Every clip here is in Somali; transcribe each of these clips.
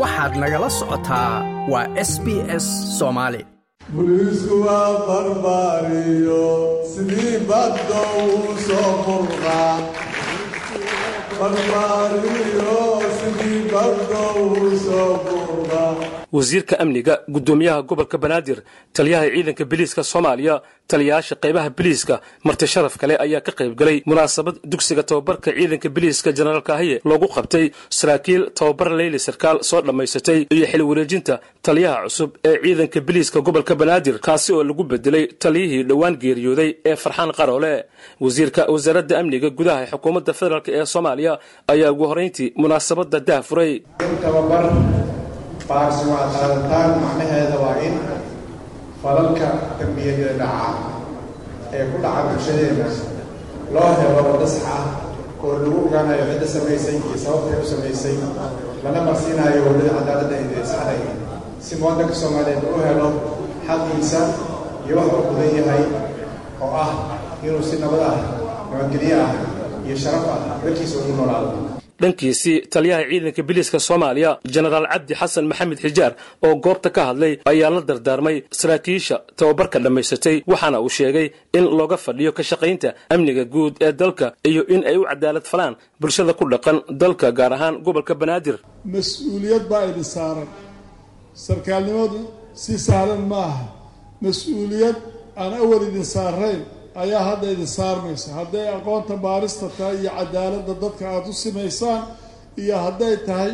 waxaad nagala socotaa waa s b s soomaali buliisku waa barbaariyo soo burqaa wasiirka amniga guddoomiyaha gobolka banaadir taliyaha ciidanka biliiska soomaaliya taliyayaasha qaybaha biliiska marti sharaf kale ayaa ka qayb galay munaasabad dugsiga tababarka ciidanka biliiska jenaraal kaahiye loogu qabtay saraakiil tababar leyli sarkaal soo dhammaysatay iyo xil wareejinta taliyaha cusub ee ciidanka biliiska gobolka banaadir kaasi oo lagu bedelay taliyihii dhowaan geeriyooday ee farxaan qaroole. Wasiirka wasaaradda amniga gudaha xukuumadda federaalk ee soomaaliya ayaa ugu horrayntii munaasabadda dah furay baarsi waa qaadataan macnaheeda waa in falalka dembiyada dhaca ee ku dhaca bulshadeena loo helo waddo sax oo lagu ogaanayo cidda samaysay iyo sababtay u samaysay lana marsiinayo waddada cadaaladda ee saxday si muwadanka soomaaliyeed u helo xaqiisa iyo wax uu gudan yahay oo ah inuu si nabad ah nabadgelyo ah iyo sharaf ah dalkiisa ugu noolaado dhankiisii taliyaha ciidanka biliiska soomaaliya jenaraal cabdi xasan maxamed xijaar oo goobta ka hadlay ayaa la dardaarmay saraakiisha tababarka dhammaysatay waxaana uu sheegay in looga fadhiyo ka shaqaynta amniga guud ee dalka iyo in ay u cadaalad falaan bulshada ku dhaqan dalka gaar ahaan gobolka banaadir. Mas'uuliyad baa idin saaran. Sarkaalnimadu si sahlan ma aha. Mas'uuliyad aan awal idin saarayn ayaa hadda idin saarmaysa. Hadday aqoonta baarista tahay iyo cadaaladda dadka aada u simaysaan iyo hadday tahay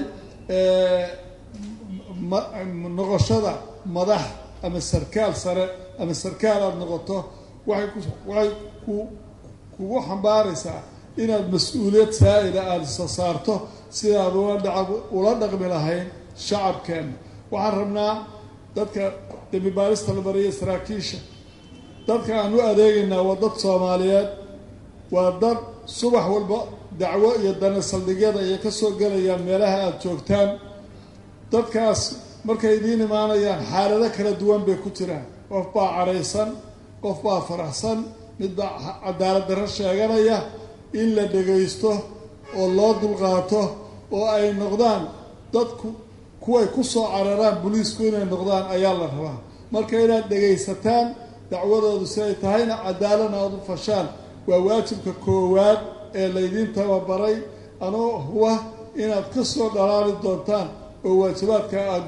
noqoshada madax ama sarkaal sare ama sarkaal aada noqoto waxay ku waxay ku kugu xambaaraysaa inaad mas'uuliyad saa-ida aada isa saarto sidaad ula ula dhaqmi lahayn shacabkeena waxaan rabnaa dadka dembi baarista la bariya saraakiisha dadka aan u adeegaynaa waa dad soomaaliyeed. Waa dad subax walba dacwo iyo dana saldhigyada ayay ka soo gelayaan meelaha aada joogtaan. Dadkaas markay idiin imaanayaan xaalado kala duwan bay ku jiraan. Qof baa cadhaysan qof baa faraxsan mid baa cadaalad darro sheeganaya in la dhegaysto oo loo dulqaato oo ay noqdaan dadku kuway ku soo cararaan boliisku inay noqdaan ayaa la rabaa. Marka inaad dhegaysataan dacwadoodu si ay tahayna cadaaladna aada u fashaan waa waajibka koowaad ee laydiin tababaray. Anoo huba inaad ka soo dhalaali doontaan oo waajibaadka aad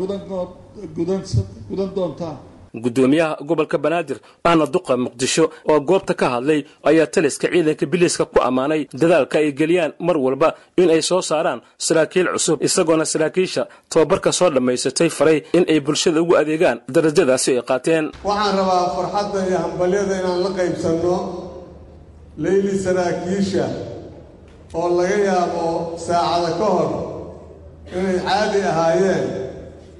gudan doontaan guddoomiyaha gobolka banaadir ahna duqa muqdisho oo goobta ka hadlay ayaa taliska ciidanka biliiska ku ammaanay dadaalka ay geliyaan mar walba in ay soo saaraan saraakiil cusub isagoona saraakiisha tababarka soo dhammaysatay faray in ay bulshada ugu adeegaan darajadaasi ay qaateen. Waxaan rabaa farxadda iyo hambalyada inaan la qaybsanno leyli saraakiisha oo laga yaabo saacada ka hor inay caadi ahaayeen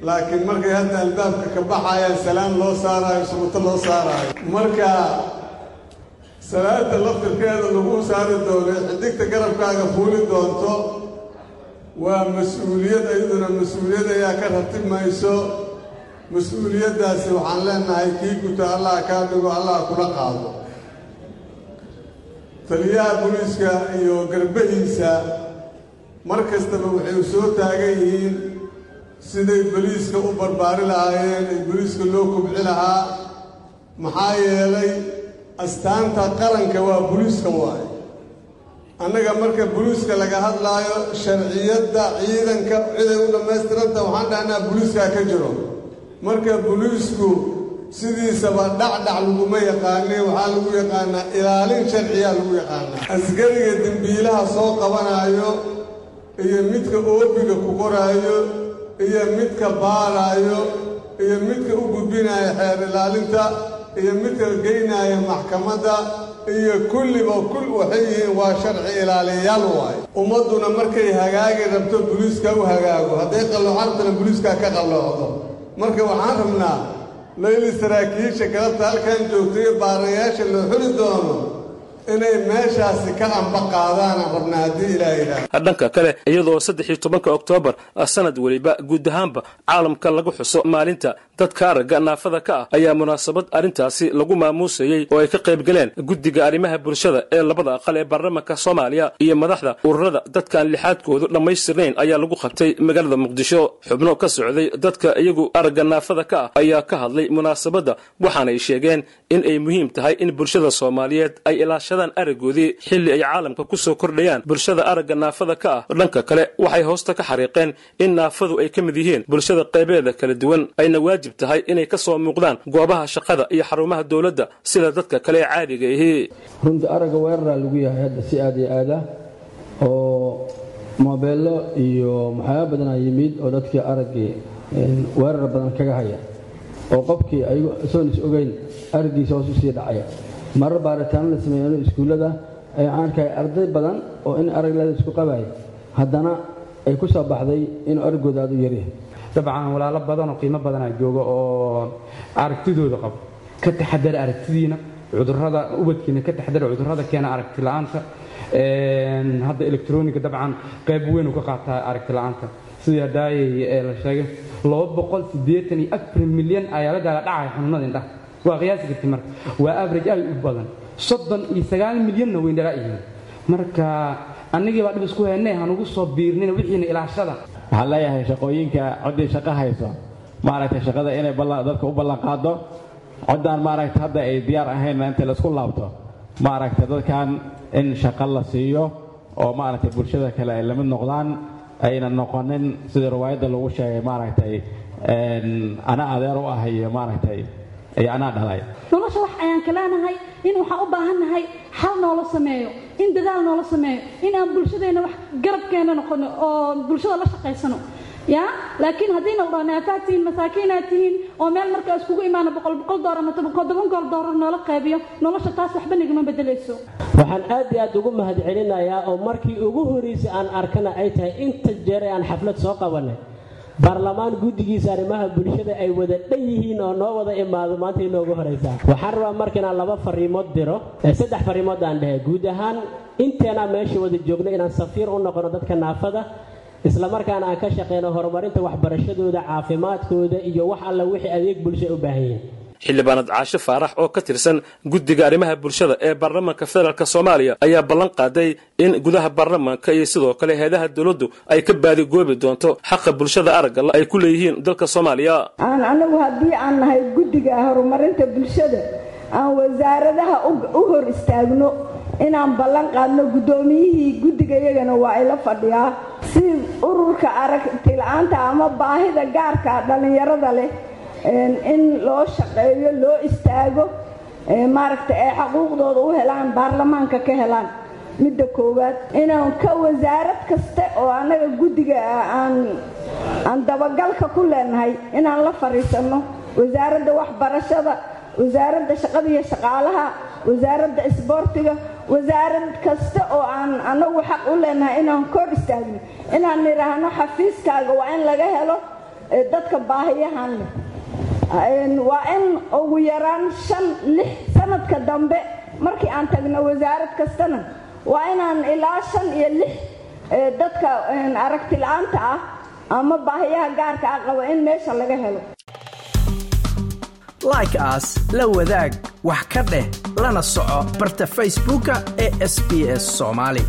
laakiin markay hadda albaabka ka baxayaan salaan loo saaraayo subuto loo saaraayo. Marka salaada laftirkeeda lagu saari doono xidigta garabkaaga fuuli doonto waa mas'uuliyad ayaduna mas'uuliyad ayaa ka ratib mayso. Mas'uuliyaddaasi waxaan leenahay kii guto allah kaa dhigo allah kula qaado. Taliyaha booliiska iyo garbahiisa mar kastaba waxay soo taagan yihiin siday boliiska u barbaari lahaayeen ay boliiska loo kobci lahaa maxaa yeelay astaanta qaranka waa boliiska waaye. Annaga marka boliiska laga hadlaayo sharciyadda ciidanka ciday u dhammaystiranta waxaan dhahnaa boliiskaa ka jiro. Marka boliisku sidiisaba dhacdhac laguma yaqaane waxaa lagu yaqaanaa ilaalin sharciyaa lagu yaqaanaa. Askariga dembiilaha soo qabanaayo iyo midka oobiga ku qoraayo iyo midka baaraayo iyo midka u gudbinaya xeer ilaalinta iyo midka geynaya maxkamadda iyo kulliba kul waxay yihiin waa sharci ilaaliyayaal waaye ummadduna markay hagaagi rabto boliiska u hagaago hadday qalloocantana boliiskaa ka qalloocdo. Marka waxaan rabnaa layli saraakiisha galabta halkan joogtayo baarayaasha loo xuli doono inay meeshaasi ka amba qaadaana rabna haddii ilaa ilaah dhanka kale iyadoo saddex iyo tobanka oktoobar sanad weliba guud ahaanba caalamka lagu xuso maalinta dadka aragga naafada ka ah ayaa munaasabad arrintaasi lagu maamuusayey oo ay ka qayb galeen guddiga arrimaha bulshada ee labada aqal ee baarlamaanka soomaaliya iyo madaxda ururada dadkaan lixaadkoodu dhammaystirnayn ayaa lagu qabtay magaalada muqdisho. Xubno ka socday dadka iyagu aragga naafada ka ah ayaa ka hadlay munaasabadda waxaanay sheegeen in ay muhiim tahay in bulshada soomaaliyeed ay ilaashadaan araggoodii xilli ay caalamka ku soo kordhayaan. Bulshada aragga naafada ka ah dhanka kale waxay hoosta ka xariiqeen in naafadu ay ka mid yihiin. Bulshada qaybeeda kala duwan ayna waajib tahay inay ka soo muuqdaan goobaha shaqada iyo xarumaha dowladda sida dadka kale ee caadiga ihi runtii aragga weeraraa lagu yahay hadda si aad iyo aada oo moobeello iyo waxyaaba badanaa yimid oo dadkii araggii weerar badan kaga haya oo qofkii isagoon is ogeyn araggiisa hoos u sii dhacaya marar baaritaano la sameeyano iskuullada ayaan arkaya arday badan oo in aragleeda isku qabaya haddana ay ku soo baxday inuu araggooda aad u yaryahay dabcan walaalo badan oo qiimo badanaa jooga oo aragtidooda qabo. Ka taxadara aragtidiina cudurrada ubadkiina ka taxadara cudurrada keena aragti la'aanta. Hadda electroniga dabcan qayb weyn uu ka qaataa aragti la'aanta. Sidii hadaayay la sheegay milyan ayaa la daala dhacaya xanuunada indhaha waa qiyaasi karti marka. Waa average aad u badan. Soddon iyo sagaal milyanna way dhalaa yihiin marka annagii baa dhib isku heennay hanugu soo biirnina wixiina ilaashada. Waxaan leeyahay shaqooyinka coddii shaqo hayso. Maaragtay shaqada inay dadka u ballanqaado. Coddaan maaragta hadda ay diyaar ahaynna inta la isku laabto. Maaragta dadkan in shaqo la siiyo oo maaragtay bulshada kale ay la mid noqdaan ayna noqonin sidii riwaayadda lagu sheegay maaragtay ana adeer u ah iyo maaragtay anaa dhalay nolosha wax ayaan ka leenahay in waxaan u baahannahay xal noola sameeyo in dadaal noola sameeyo in aan bulshadeenna wax garabkeena noqono oo bulshada la shaqaysano. Ya laakiin haddayna udhaa naafaad tihiin masaakiinaad tihiin oo meel markaa iskugu imaana boqol boqol doolar ama toban gool doolar noola qaybiyo nolosha taas waxba nagama bedelayso. Waxaan aad iyo aad ugu mahadcelinayaa oo markii ugu horreysay aan arkana ay tahay inta jeer ee aan xaflad soo qabanay baarlamaan guddigiisa arrimaha bulshada ay wada dhan yihiin oo noo wada imaado maanta inoogu horaysaa waxaan rabaa marka inaan laba fariimood diro saddex fariimood aan dhehe. Guud ahaan inteenaa meesha wada joogno inaan safiir u noqono dadka naafada islamarkaana aan ka shaqeyno horumarinta waxbarashadooda caafimaadkooda iyo wax alla wixii adeeg bulsha u baahan yihiin xildhibaanad caasho faarax oo ka tirsan guddiga arrimaha bulshada ee baarlamaanka federaalk soomaaliya ayaa ballan qaaday in gudaha baarlamaanka iyo sidoo kale heedaha dowladdu ay ka baadigoobi doonto xaqa bulshada aragga ay ku leeyihiin dalka soomaaliya. Aan anagu haddii aan nahay guddiga horumarinta bulshada aan wasaaradaha u hor istaagno inaan ballan qaadno guddoomiyihii guddiga iyagana waa ila fadhiyaa. Si ururka aragti la'aanta ama baahida gaarka dhallinyarada leh in loo shaqeeyo loo istaago maaragta ay xaquuqdooda u helaan baarlamaanka ka helaan. Midda koowaad inaan ka wasaarad kaste oo annaga guddiga aan aan dabagalka ku leenahay inaan la fadhiisanno wasaaradda waxbarashada wasaaradda shaqada iyo shaqaalaha wasaaradda isboortiga wasaarad kasta oo aan annagu xaq u leenahay inaan kor istaagno. Inaan nidhaahno xafiiskaaga waa in laga helo dadka baahiyahan leh waa in ugu yaraan shan lix sanadka dambe markii aan tagno wasaarad kastana. Waa inaan ilaa shan iyo lix dadka aragti la'aanta ah ama baahiyaha gaarka ah qaba in meesha laga helo. Like aas la wadaag wax ka dheh lana soco barta facebooka ee sb s soomaali